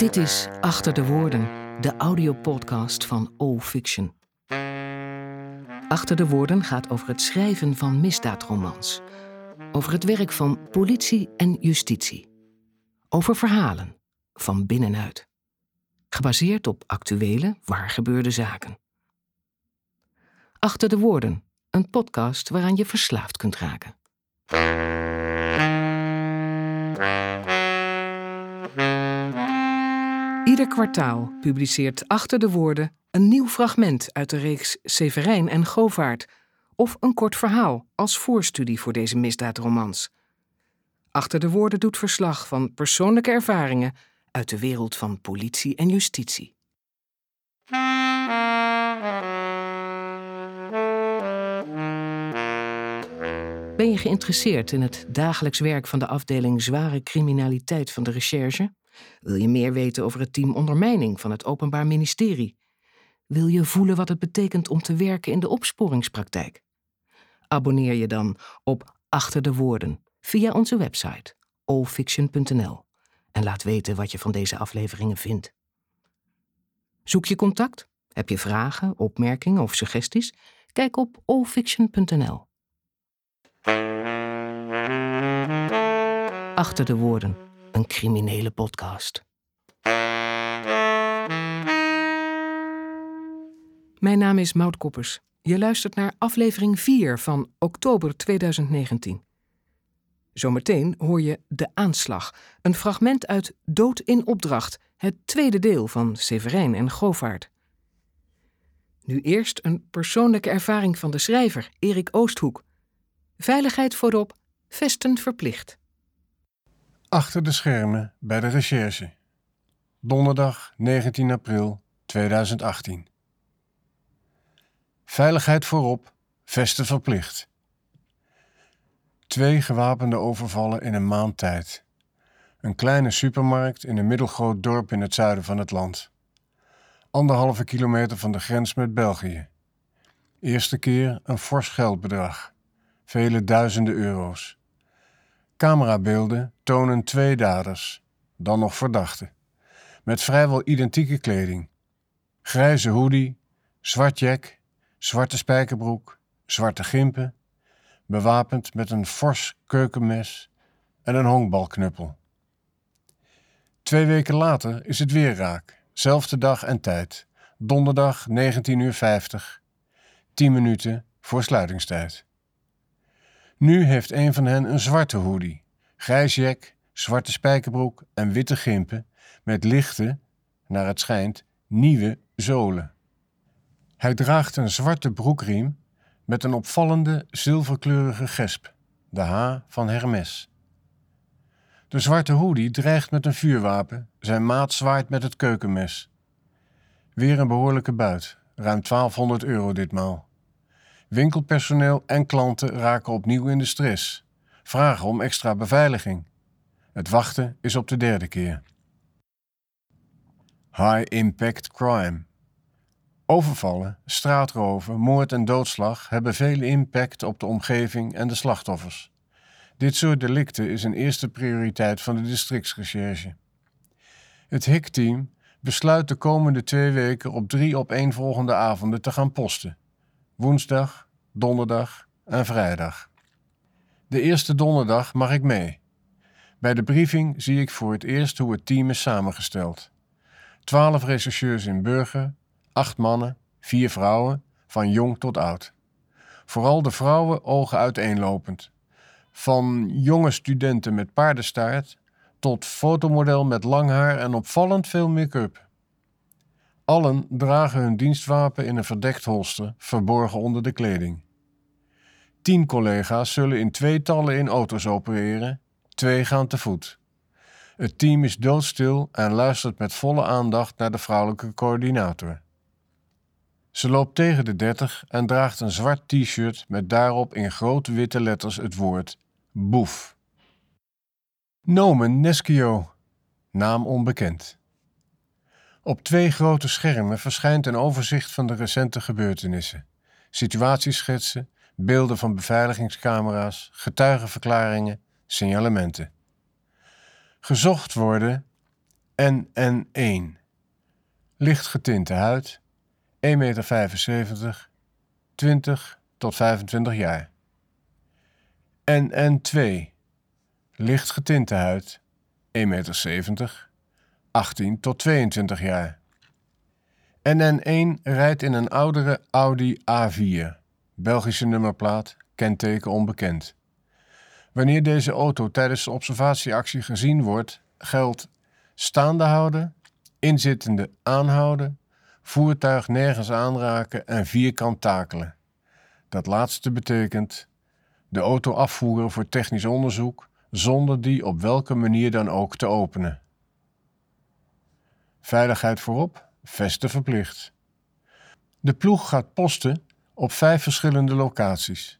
Dit is Achter de Woorden, de audiopodcast van O Fiction. Achter de Woorden gaat over het schrijven van misdaadromans. Over het werk van politie en justitie. Over verhalen, van binnenuit. Gebaseerd op actuele, waargebeurde zaken. Achter de Woorden, een podcast waaraan je verslaafd kunt raken. Ieder kwartaal publiceert Achter de Woorden een nieuw fragment uit de reeks Severijn en Govaert of een kort verhaal als voorstudie voor deze misdaadromans. Achter de Woorden doet verslag van persoonlijke ervaringen uit de wereld van politie en justitie. Ben je geïnteresseerd in het dagelijks werk van de afdeling zware criminaliteit van de recherche? Wil je meer weten over het team ondermijning van het Openbaar Ministerie? Wil je voelen wat het betekent om te werken in de opsporingspraktijk? Abonneer je dan op Achter de Woorden via onze website allfiction.nl en laat weten wat je van deze afleveringen vindt. Zoek je contact? Heb je vragen, opmerkingen of suggesties? Kijk op allfiction.nl. Achter de Woorden, een criminele podcast. Mijn naam is Maud Koppers. Je luistert naar aflevering 4 van oktober 2019. Zometeen hoor je De Aanslag, een fragment uit Dood in Opdracht, het tweede deel van Severijn en Govaert. Nu eerst een persoonlijke ervaring van de schrijver, Erik Oosthoek. Veiligheid voorop, vesten verplicht. Achter de schermen bij de recherche. Donderdag 19 april 2018. Veiligheid voorop, vesten verplicht. Twee gewapende overvallen in een maand tijd. Een kleine supermarkt in een middelgroot dorp in het zuiden van het land. Anderhalve kilometer van de grens met België. Eerste keer een fors geldbedrag. Vele duizenden euro's. Camerabeelden tonen twee daders, dan nog verdachten. Met vrijwel identieke kleding. Grijze hoodie, zwart jack, zwarte spijkerbroek, zwarte gimpen, bewapend met een fors keukenmes en een honkbalknuppel. Twee weken later is het weer raak, zelfde dag en tijd, donderdag 19.50 uur, 10 minuten voor sluitingstijd. Nu heeft een van hen een zwarte hoodie, grijs jack, zwarte spijkerbroek en witte gimpen met lichte, naar het schijnt, nieuwe zolen. Hij draagt een zwarte broekriem met een opvallende zilverkleurige gesp, de H van Hermes. De zwarte hoodie dreigt met een vuurwapen, zijn maat zwaait met het keukenmes. Weer een behoorlijke buit, ruim 1200 euro ditmaal. Winkelpersoneel en klanten raken opnieuw in de stress, vragen om extra beveiliging. Het wachten is op de derde keer. High impact crime. Overvallen, straatroven, moord en doodslag hebben veel impact op de omgeving en de slachtoffers. Dit soort delicten is een eerste prioriteit van de districtsrecherche. Het HIC-team besluit de komende twee weken op drie opeenvolgende avonden te gaan posten: woensdag, donderdag en vrijdag. De eerste donderdag mag ik mee. Bij de briefing zie ik voor het eerst hoe het team is samengesteld. Twaalf rechercheurs in Burger, acht mannen, vier vrouwen, van jong tot oud. Vooral de vrouwen ogen uiteenlopend. Van jonge studenten met paardenstaart tot fotomodel met lang haar en opvallend veel make-up. Allen dragen hun dienstwapen in een verdekt holster, verborgen onder de kleding. Tien collega's zullen in tweetallen in auto's opereren, twee gaan te voet. Het team is doodstil en luistert met volle aandacht naar de vrouwelijke coördinator. Ze loopt tegen de dertig en draagt een zwart t-shirt met daarop in grote witte letters het woord boef. Nomen Neskio, naam onbekend. Op twee grote schermen verschijnt een overzicht van de recente gebeurtenissen, situatieschetsen, beelden van beveiligingscamera's, getuigenverklaringen, signalementen. Gezocht worden NN1. Licht getinte huid, 1,75 meter, 20 tot 25 jaar. NN2. Licht getinte huid, 1,70 meter, 18 tot 22 jaar. NN1 rijdt in een oudere Audi A4, Belgische nummerplaat, kenteken onbekend. Wanneer deze auto tijdens de observatieactie gezien wordt, geldt staande houden, inzittende aanhouden, voertuig nergens aanraken en vierkant takelen. Dat laatste betekent de auto afvoeren voor technisch onderzoek zonder die op welke manier dan ook te openen. Veiligheid voorop, vesten verplicht. De ploeg gaat posten op vijf verschillende locaties.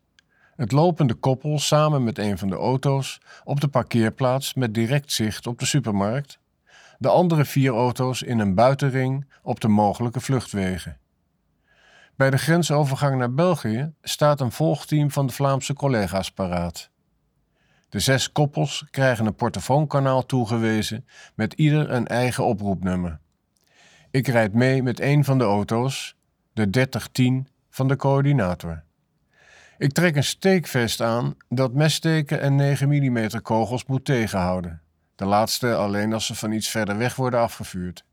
Het lopende koppel samen met een van de auto's op de parkeerplaats met direct zicht op de supermarkt. De andere vier auto's in een buitenring op de mogelijke vluchtwegen. Bij de grensovergang naar België staat een volgteam van de Vlaamse collega's paraat. De zes koppels krijgen een portofoonkanaal toegewezen met ieder een eigen oproepnummer. Ik rijd mee met een van de auto's, de 3010 van de coördinator. Ik trek een steekvest aan dat messteken en 9 mm kogels moet tegenhouden. De laatste alleen als ze van iets verder weg worden afgevuurd.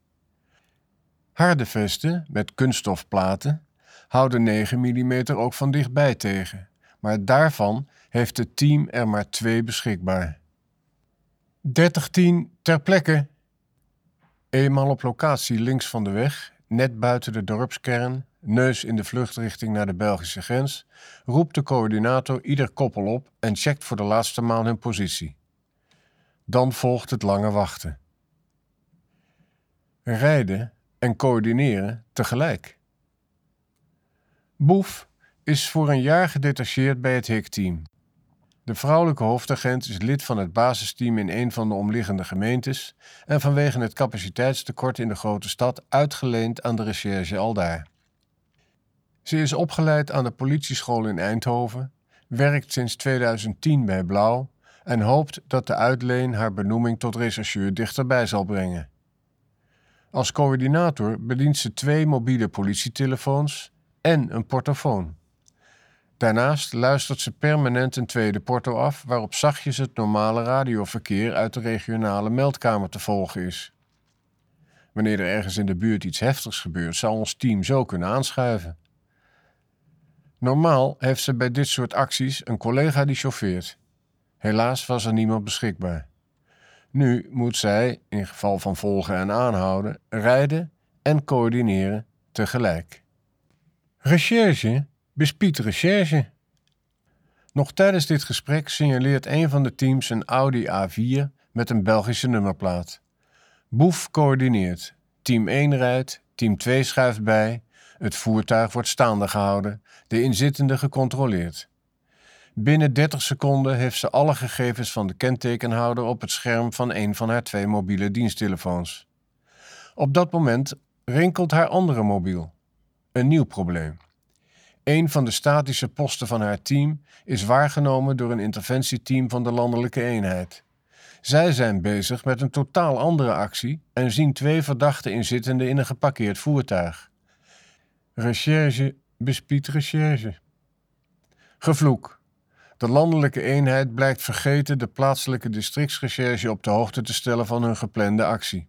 Harde vesten met kunststofplaten houden 9 mm ook van dichtbij tegen, maar daarvan heeft het team er maar twee beschikbaar. 3010 ter plekke. Eenmaal op locatie links van de weg, net buiten de dorpskern, neus in de vluchtrichting naar de Belgische grens, roept de coördinator ieder koppel op en checkt voor de laatste maal hun positie. Dan volgt het lange wachten. Rijden en coördineren tegelijk. Boef is voor een jaar gedetacheerd bij het HIC-team. De vrouwelijke hoofdagent is lid van het basisteam in een van de omliggende gemeentes en vanwege het capaciteitstekort in de grote stad uitgeleend aan de recherche aldaar. Ze is opgeleid aan de politieschool in Eindhoven, werkt sinds 2010 bij Blauw en hoopt dat de uitleen haar benoeming tot rechercheur dichterbij zal brengen. Als coördinator bedient ze twee mobiele politietelefoons en een portofoon. Daarnaast luistert ze permanent een tweede porto af, waarop zachtjes het normale radioverkeer uit de regionale meldkamer te volgen is. Wanneer er ergens in de buurt iets heftigs gebeurt, zal ons team zo kunnen aanschuiven. Normaal heeft ze bij dit soort acties een collega die chauffeert. Helaas was er niemand beschikbaar. Nu moet zij, in geval van volgen en aanhouden, rijden en coördineren tegelijk. Recherche bespiedt recherche. Nog tijdens dit gesprek signaleert een van de teams een Audi A4 met een Belgische nummerplaat. Boef coördineert. Team 1 rijdt, team 2 schuift bij. Het voertuig wordt staande gehouden, de inzittende gecontroleerd. Binnen 30 seconden heeft ze alle gegevens van de kentekenhouder op het scherm van een van haar twee mobiele diensttelefoons. Op dat moment rinkelt haar andere mobiel. Een nieuw probleem. Een van de statische posten van haar team is waargenomen door een interventieteam van de landelijke eenheid. Zij zijn bezig met een totaal andere actie en zien twee verdachte inzittenden in een geparkeerd voertuig. Recherche bespiedt recherche. Gevloek. De landelijke eenheid blijkt vergeten de plaatselijke districtsrecherche op de hoogte te stellen van hun geplande actie.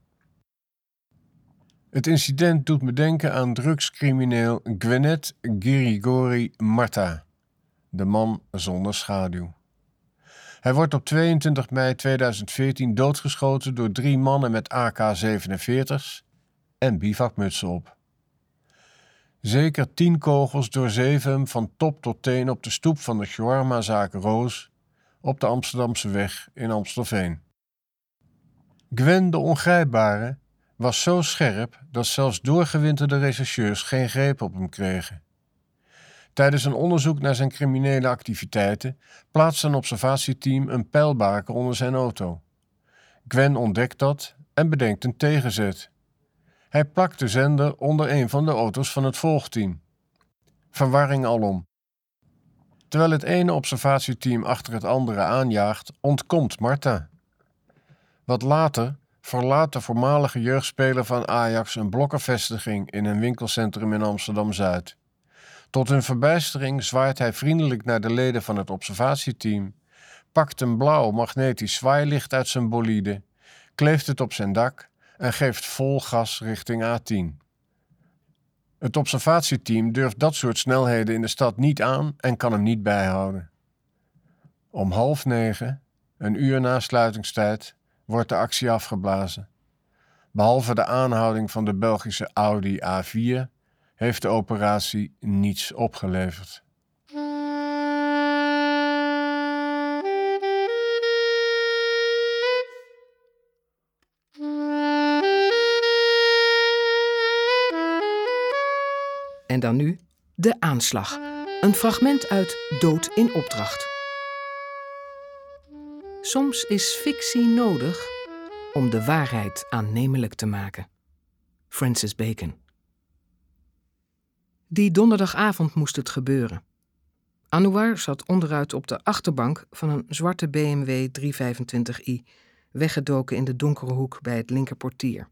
Het incident doet me denken aan drugscrimineel Gwenet Girigori Marta, de man zonder schaduw. Hij wordt op 22 mei 2014 doodgeschoten door drie mannen met AK-47's en bivakmutsen op. Zeker tien kogels doorzeven hem van top tot teen op de stoep van de shawarma-zaak Roos op de Amsterdamse weg in Amstelveen. Gwen de Ongrijpbare was zo scherp dat zelfs doorgewinterde rechercheurs geen greep op hem kregen. Tijdens een onderzoek naar zijn criminele activiteiten plaatst een observatieteam een pijlbaker onder zijn auto. Gwen ontdekt dat en bedenkt een tegenzet. Hij plakt de zender onder een van de auto's van het volgteam. Verwarring alom. Terwijl het ene observatieteam achter het andere aanjaagt, ontkomt Marta. Wat later verlaat de voormalige jeugdspeler van Ajax een blokkenvestiging in een winkelcentrum in Amsterdam Zuid. Tot hun verbijstering zwaait hij vriendelijk naar de leden van het observatieteam, pakt een blauw magnetisch zwaailicht uit zijn bolide, kleeft het op zijn dak en geeft vol gas richting A10. Het observatieteam durft dat soort snelheden in de stad niet aan en kan hem niet bijhouden. Om half negen, een uur na sluitingstijd, wordt de actie afgeblazen. Behalve de aanhouding van de Belgische Audi A4 heeft de operatie niets opgeleverd. En dan nu de aanslag. Een fragment uit Dood in opdracht. Soms is fictie nodig om de waarheid aannemelijk te maken. Francis Bacon. Die donderdagavond moest het gebeuren. Anouar zat onderuit op de achterbank van een zwarte BMW 325i, weggedoken in de donkere hoek bij het linkerportier.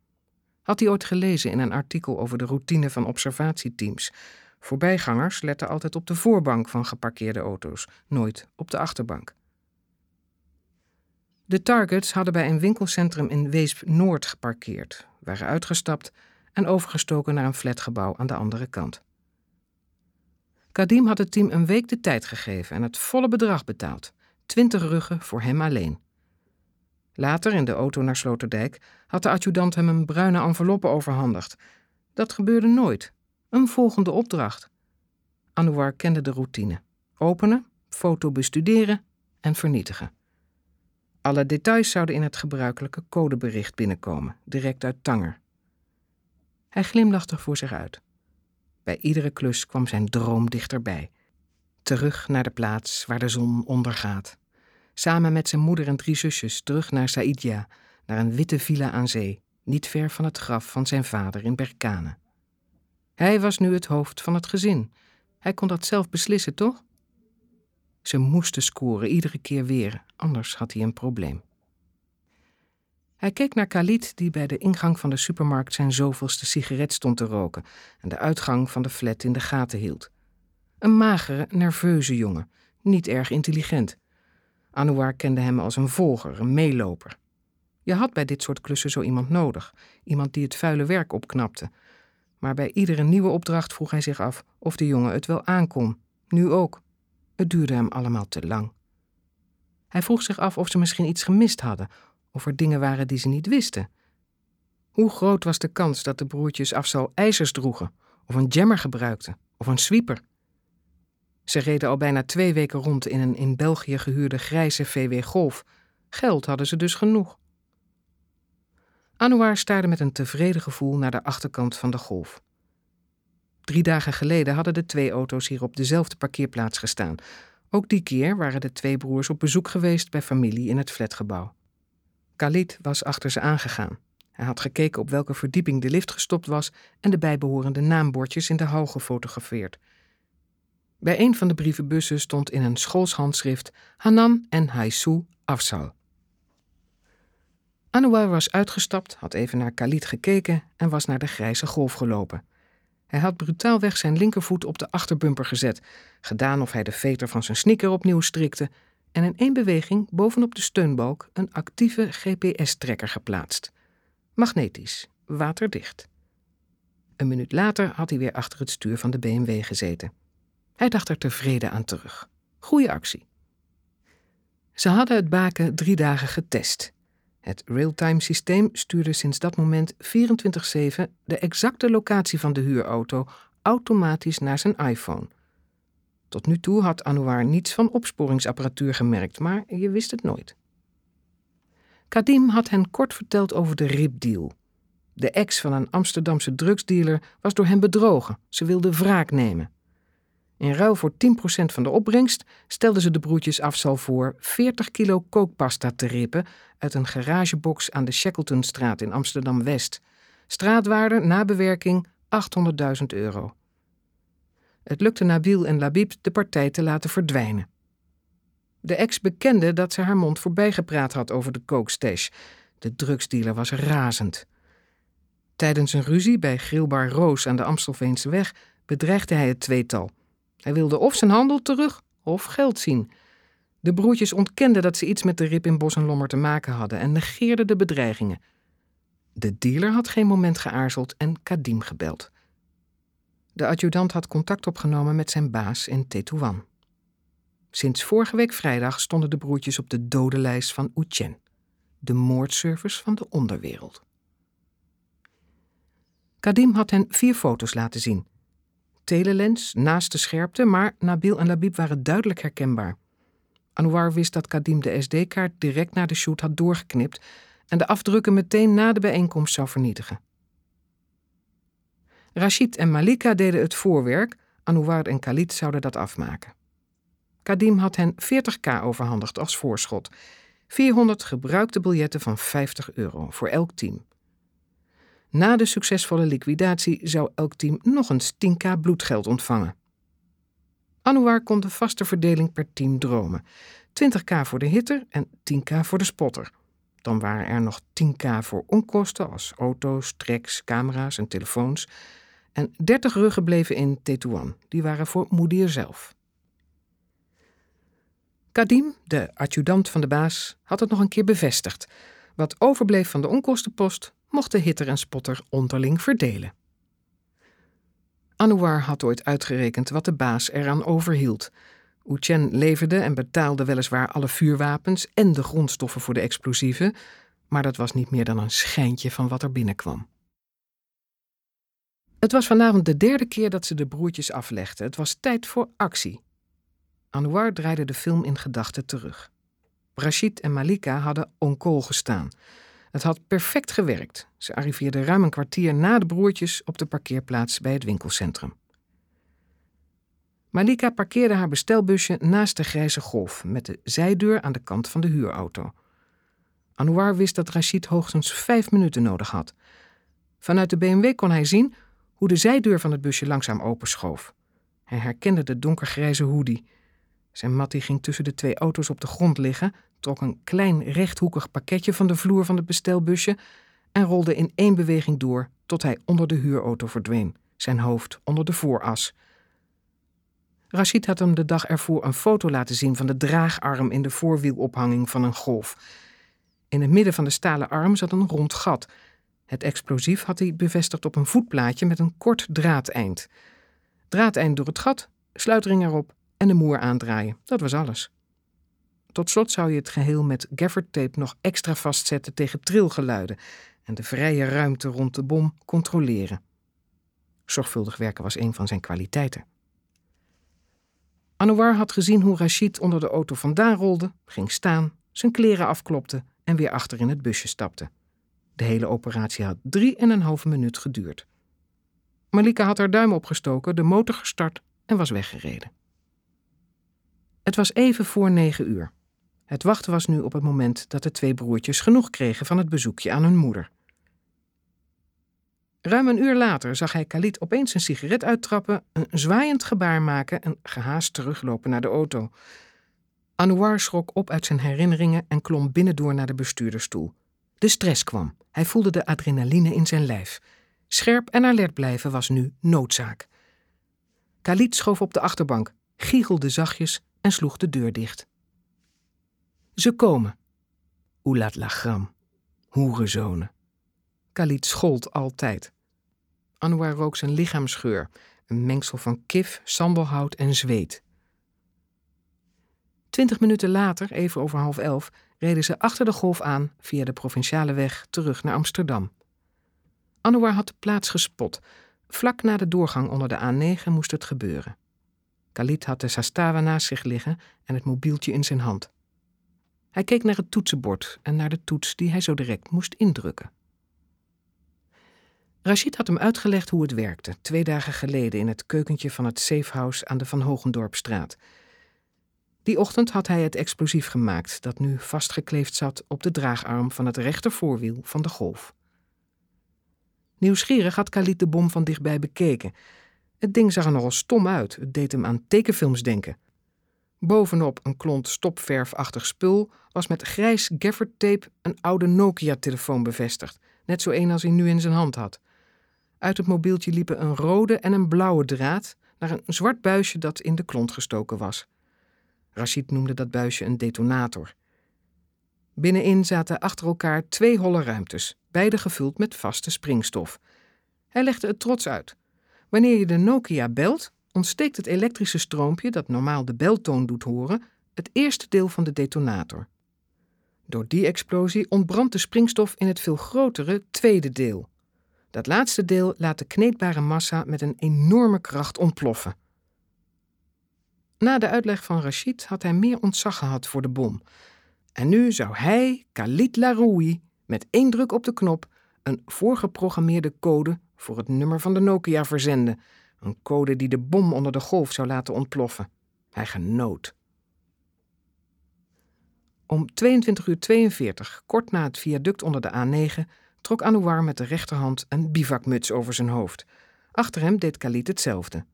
Had hij ooit gelezen in een artikel over de routine van observatieteams. Voorbijgangers letten altijd op de voorbank van geparkeerde auto's, nooit op de achterbank. De targets hadden bij een winkelcentrum in Weesp Noord geparkeerd, waren uitgestapt en overgestoken naar een flatgebouw aan de andere kant. Kadim had het team een week de tijd gegeven en het volle bedrag betaald: 20 ruggen voor hem alleen. Later, in de auto naar Sloterdijk, had de adjudant hem een bruine enveloppe overhandigd. Dat gebeurde nooit. Een volgende opdracht. Anouar kende de routine: openen, foto bestuderen en vernietigen. Alle details zouden in het gebruikelijke codebericht binnenkomen, direct uit Tanger. Hij glimlachte voor zich uit. Bij iedere klus kwam zijn droom dichterbij. Terug naar de plaats waar de zon ondergaat. Samen met zijn moeder en drie zusjes terug naar Saïdja, naar een witte villa aan zee, niet ver van het graf van zijn vader in Berkane. Hij was nu het hoofd van het gezin. Hij kon dat zelf beslissen, toch? Ze moesten scoren, iedere keer weer, anders had hij een probleem. Hij keek naar Khalid, die bij de ingang van de supermarkt zijn zoveelste sigaret stond te roken en de uitgang van de flat in de gaten hield. Een magere, nerveuze jongen, niet erg intelligent. Anouar kende hem als een volger, een meeloper. Je had bij dit soort klussen zo iemand nodig, iemand die het vuile werk opknapte. Maar bij iedere nieuwe opdracht vroeg hij zich af of de jongen het wel aankon. Nu ook. Het duurde hem allemaal te lang. Hij vroeg zich af of ze misschien iets gemist hadden, of er dingen waren die ze niet wisten. Hoe groot was de kans dat de broertjes afzal ijzers droegen, of een jammer gebruikten, of een sweeper? Ze reden al bijna twee weken rond in een in België gehuurde grijze VW Golf. Geld hadden ze dus genoeg. Anouar staarde met een tevreden gevoel naar de achterkant van de Golf. Drie dagen geleden hadden de twee auto's hier op dezelfde parkeerplaats gestaan. Ook die keer waren de twee broers op bezoek geweest bij familie in het flatgebouw. Khalid was achter ze aangegaan. Hij had gekeken op welke verdieping de lift gestopt was en de bijbehorende naambordjes in de hal gefotografeerd. Bij een van de brievenbussen stond in een schoolshandschrift Hanan en Haisu Afsal. Anouar was uitgestapt, had even naar Khalid gekeken en was naar de grijze golf gelopen. Hij had brutaalweg zijn linkervoet op de achterbumper gezet, gedaan of hij de veter van zijn sneaker opnieuw strikte en in één beweging bovenop de steunbalk een actieve GPS-trekker geplaatst. Magnetisch, waterdicht. Een minuut later had hij weer achter het stuur van de BMW gezeten. Hij dacht er tevreden aan terug. Goeie actie. Ze hadden het baken drie dagen getest. Het real-time systeem stuurde sinds dat moment 24-7 de exacte locatie van de huurauto automatisch naar zijn iPhone. Tot nu toe had Anouar niets van opsporingsapparatuur gemerkt, maar je wist het nooit. Kadim had hen kort verteld over de ribdeal. De ex van een Amsterdamse drugsdealer was door hem bedrogen. Ze wilde wraak nemen. In ruil voor 10% van de opbrengst stelden ze de broertjes Afzal voor 40 kilo kookpasta te rippen uit een garagebox aan de Shackletonstraat in Amsterdam-West. Straatwaarde na bewerking 800.000 euro. Het lukte Nabil en Labib de partij te laten verdwijnen. De ex bekende dat ze haar mond voorbij gepraat had over de kookstash. De De drugsdealer was razend. Tijdens een ruzie bij Grilbar Roos aan de Amstelveense weg bedreigde hij het tweetal. Hij wilde of zijn handel terug of geld zien. De broertjes ontkenden dat ze iets met de rip in Bos en Lommer te maken hadden en negeerden de bedreigingen. De dealer had geen moment geaarzeld en Kadim gebeld. De adjudant had contact opgenomen met zijn baas in Tetouan. Sinds vorige week vrijdag stonden de broertjes op de dodenlijst van Uchen, de moordservice van de onderwereld. Kadim had hen vier foto's laten zien. Telelens, naast de scherpte, maar Nabil en Labib waren duidelijk herkenbaar. Anouar wist dat Kadim de SD-kaart direct na de shoot had doorgeknipt en de afdrukken meteen na de bijeenkomst zou vernietigen. Rashid en Malika deden het voorwerk, Anouar en Khalid zouden dat afmaken. Kadim had hen 40k overhandigd als voorschot. 400 gebruikte biljetten van 50 euro voor elk team. Na de succesvolle liquidatie zou elk team nog eens 10k bloedgeld ontvangen. Anouar kon de vaste verdeling per team dromen. 20k voor de hitter en 10k voor de spotter. Dan waren er nog 10k voor onkosten als auto's, treks, camera's en telefoons. En 30 ruggen bleven in Tetouan. Die waren voor Moedier zelf. Kadim, de adjudant van de baas, had het nog een keer bevestigd. Wat overbleef van de onkostenpost mocht de hitter en spotter onderling verdelen. Anouar had ooit uitgerekend wat de baas eraan overhield. Chen leverde en betaalde weliswaar alle vuurwapens en de grondstoffen voor de explosieven, maar dat was niet meer dan een schijntje van wat er binnenkwam. Het was vanavond de derde keer dat ze de broertjes aflegden. Het was tijd voor actie. Anouar draaide de film in gedachten terug. Rashid en Malika hadden on gestaan. Het had perfect gewerkt. Ze arriveerden ruim een kwartier na de broertjes op de parkeerplaats bij het winkelcentrum. Malika parkeerde haar bestelbusje naast de grijze golf met de zijdeur aan de kant van de huurauto. Anouar wist dat Rashid hoogstens vijf minuten nodig had. Vanuit de BMW kon hij zien hoe de zijdeur van het busje langzaam openschoof. Hij herkende de donkergrijze hoodie. Zijn mattie ging tussen de twee auto's op de grond liggen, trok een klein rechthoekig pakketje van de vloer van het bestelbusje en rolde in één beweging door tot hij onder de huurauto verdween, zijn hoofd onder de vooras. Rashid had hem de dag ervoor een foto laten zien van de draagarm in de voorwielophanging van een golf. In het midden van de stalen arm zat een rond gat. Het explosief had hij bevestigd op een voetplaatje met een kort draadeind. Draadeind door het gat, sluitring erop en de moer aandraaien. Dat was alles. Tot slot zou je het geheel met gaffertape nog extra vastzetten tegen trilgeluiden en de vrije ruimte rond de bom controleren. Zorgvuldig werken was een van zijn kwaliteiten. Anouar had gezien hoe Rashid onder de auto vandaan rolde, ging staan, zijn kleren afklopte en weer achter in het busje stapte. De hele operatie had drie en een halve minuut geduurd. Malika had haar duim opgestoken, de motor gestart en was weggereden. Het was even voor negen uur. Het wachten was nu op het moment dat de twee broertjes genoeg kregen van het bezoekje aan hun moeder. Ruim een uur later zag hij Khalid opeens een sigaret uittrappen, een zwaaiend gebaar maken en gehaast teruglopen naar de auto. Anouar schrok op uit zijn herinneringen en klom binnendoor naar de bestuurderstoel. De stress kwam. Hij voelde de adrenaline in zijn lijf. Scherp en alert blijven was nu noodzaak. Khalid schoof op de achterbank, giechelde zachtjes en sloeg de deur dicht. Ze komen. Oelat lagram. Hoerenzonen. Khalid schold altijd. Anouar rook zijn lichaamsgeur, een mengsel van kif, sandelhout en zweet. Twintig minuten later, even over half elf, reden ze achter de golf aan via de provinciale weg terug naar Amsterdam. Anouar had de plaats gespot. Vlak na de doorgang onder de A9 moest het gebeuren. Khalid had de Sastawa naast zich liggen en het mobieltje in zijn hand. Hij keek naar het toetsenbord en naar de toets die hij zo direct moest indrukken. Rashid had hem uitgelegd hoe het werkte, twee dagen geleden in het keukentje van het safehouse aan de Van Hogendorpstraat. Die ochtend had hij het explosief gemaakt dat nu vastgekleefd zat op de draagarm van het rechtervoorwiel van de golf. Nieuwsgierig had Khalid de bom van dichtbij bekeken. Het ding zag er nogal stom uit, het deed hem aan tekenfilms denken. Bovenop een klont stopverfachtig spul was met grijs gaffertape een oude Nokia-telefoon bevestigd, net zo een als hij nu in zijn hand had. Uit het mobieltje liepen een rode en een blauwe draad naar een zwart buisje dat in de klont gestoken was. Rashid noemde dat buisje een detonator. Binnenin zaten achter elkaar twee holle ruimtes, beide gevuld met vaste springstof. Hij legde het trots uit. Wanneer je de Nokia belt, ontsteekt het elektrische stroompje dat normaal de beltoon doet horen, het eerste deel van de detonator. Door die explosie ontbrandt de springstof in het veel grotere tweede deel. Dat laatste deel laat de kneedbare massa met een enorme kracht ontploffen. Na de uitleg van Rachid had hij meer ontzag gehad voor de bom. En nu zou hij, Khalid Laroui, met één druk op de knop een voorgeprogrammeerde code voor het nummer van de Nokia verzenden. Een code die de bom onder de golf zou laten ontploffen. Hij genoot. Om 22 uur 42, kort na het viaduct onder de A9, trok Anouar met de rechterhand een bivakmuts over zijn hoofd. Achter hem deed Khalid hetzelfde.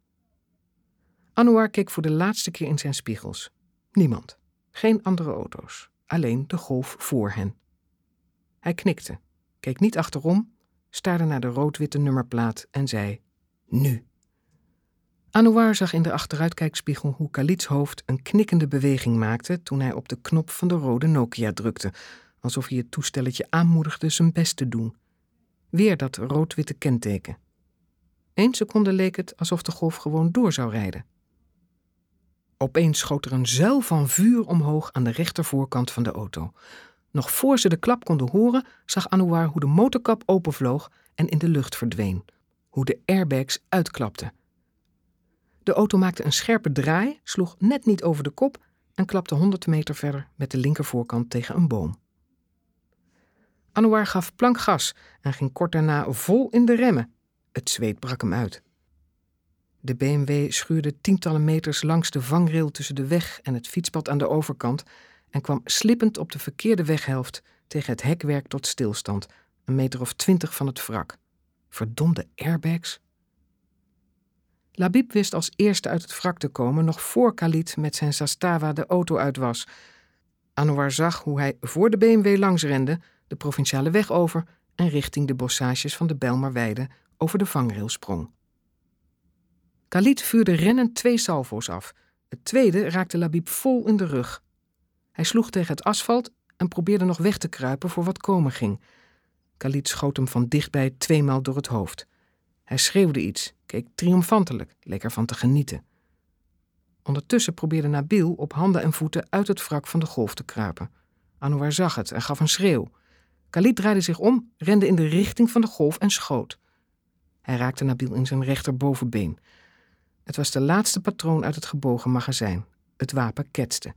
Anouar keek voor de laatste keer in zijn spiegels. Niemand. Geen andere auto's. Alleen de golf voor hen. Hij knikte, keek niet achterom, staarde naar de rood-witte nummerplaat en zei: Nu. Anouar zag in de achteruitkijkspiegel hoe Khalid's hoofd een knikkende beweging maakte toen hij op de knop van de rode Nokia drukte, alsof hij het toestelletje aanmoedigde zijn best te doen. Weer dat rood-witte kenteken. Eén seconde leek het alsof de golf gewoon door zou rijden. Opeens schoot er een zuil van vuur omhoog aan de rechtervoorkant van de auto. Nog voor ze de klap konden horen, zag Anouar hoe de motorkap openvloog en in de lucht verdween. Hoe de airbags uitklapten. De auto maakte een scherpe draai, sloeg net niet over de kop en klapte 100 meter verder met de linkervoorkant tegen een boom. Anouar gaf plank gas en ging kort daarna vol in de remmen. Het zweet brak hem uit. De BMW schuurde tientallen meters langs de vangrail tussen de weg en het fietspad aan de overkant en kwam slippend op de verkeerde weghelft tegen het hekwerk tot stilstand, een meter of twintig van het wrak. Verdomde airbags. Labib wist als eerste uit het wrak te komen nog voor Khalid met zijn Zastava de auto uit was. Anouar zag hoe hij voor de BMW langs rende, de provinciale weg over en richting de bossages van de Bijlmerweide over de vangrail sprong. Khalid vuurde rennend twee salvo's af. Het tweede raakte Labib vol in de rug. Hij sloeg tegen het asfalt en probeerde nog weg te kruipen voor wat komen ging. Khalid schoot hem van dichtbij tweemaal door het hoofd. Hij schreeuwde iets, keek triomfantelijk, leek ervan te genieten. Ondertussen probeerde Nabil op handen en voeten uit het wrak van de golf te kruipen. Anouar zag het en gaf een schreeuw. Khalid draaide zich om, rende in de richting van de golf en schoot. Hij raakte Nabil in zijn rechterbovenbeen. Het was de laatste patroon uit het gebogen magazijn. Het wapen ketste.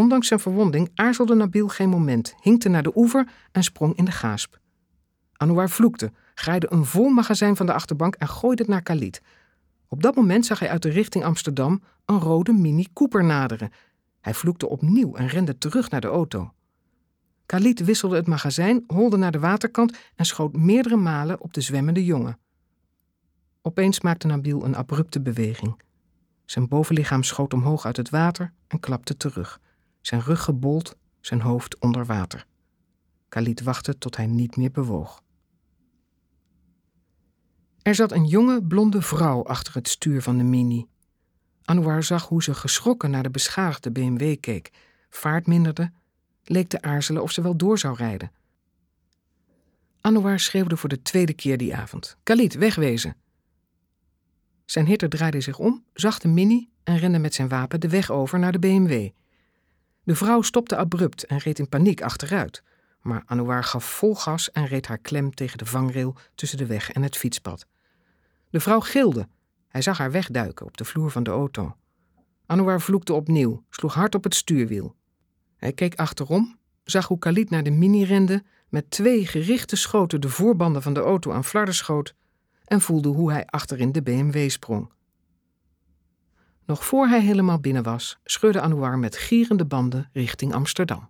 Ondanks zijn verwonding aarzelde Nabil geen moment, hinkte naar de oever en sprong in de gaasp. Anouar vloekte, graaide een vol magazijn van de achterbank en gooide het naar Khalid. Op dat moment zag hij uit de richting Amsterdam een rode Mini Cooper naderen. Hij vloekte opnieuw en rende terug naar de auto. Khalid wisselde het magazijn, holde naar de waterkant en schoot meerdere malen op de zwemmende jongen. Opeens maakte Nabil een abrupte beweging. Zijn bovenlichaam schoot omhoog uit het water en klapte terug. Zijn rug gebold, zijn hoofd onder water. Khalid wachtte tot hij niet meer bewoog. Er zat een jonge, blonde vrouw achter het stuur van de Mini. Anouar zag hoe ze geschrokken naar de beschadigde BMW keek, vaart minderde, leek te aarzelen of ze wel door zou rijden. Anouar schreeuwde voor de tweede keer die avond: Khalid, wegwezen! Zijn hitter draaide zich om, zag de Mini en rende met zijn wapen de weg over naar de BMW. De vrouw stopte abrupt en reed in paniek achteruit. Maar Anouar gaf vol gas en reed haar klem tegen de vangrail tussen de weg en het fietspad. De vrouw gilde. Hij zag haar wegduiken op de vloer van de auto. Anouar vloekte opnieuw, sloeg hard op het stuurwiel. Hij keek achterom, zag hoe Khalid naar de mini rende, met twee gerichte schoten de voorbanden van de auto aan flarden schoot en voelde hoe hij achterin de BMW sprong. Nog voor hij helemaal binnen was, scheurde Anouar met gierende banden richting Amsterdam.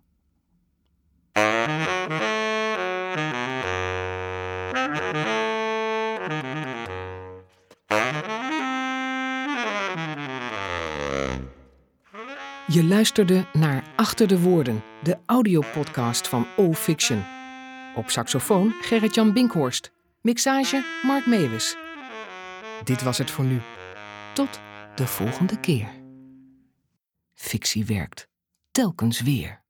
Je luisterde naar Achter de Woorden, de audiopodcast van O-Fiction. Op saxofoon Gerrit-Jan Binkhorst. Mixage Mark Meeuwis. Dit was het voor nu. Tot de volgende keer. Fictie werkt telkens weer.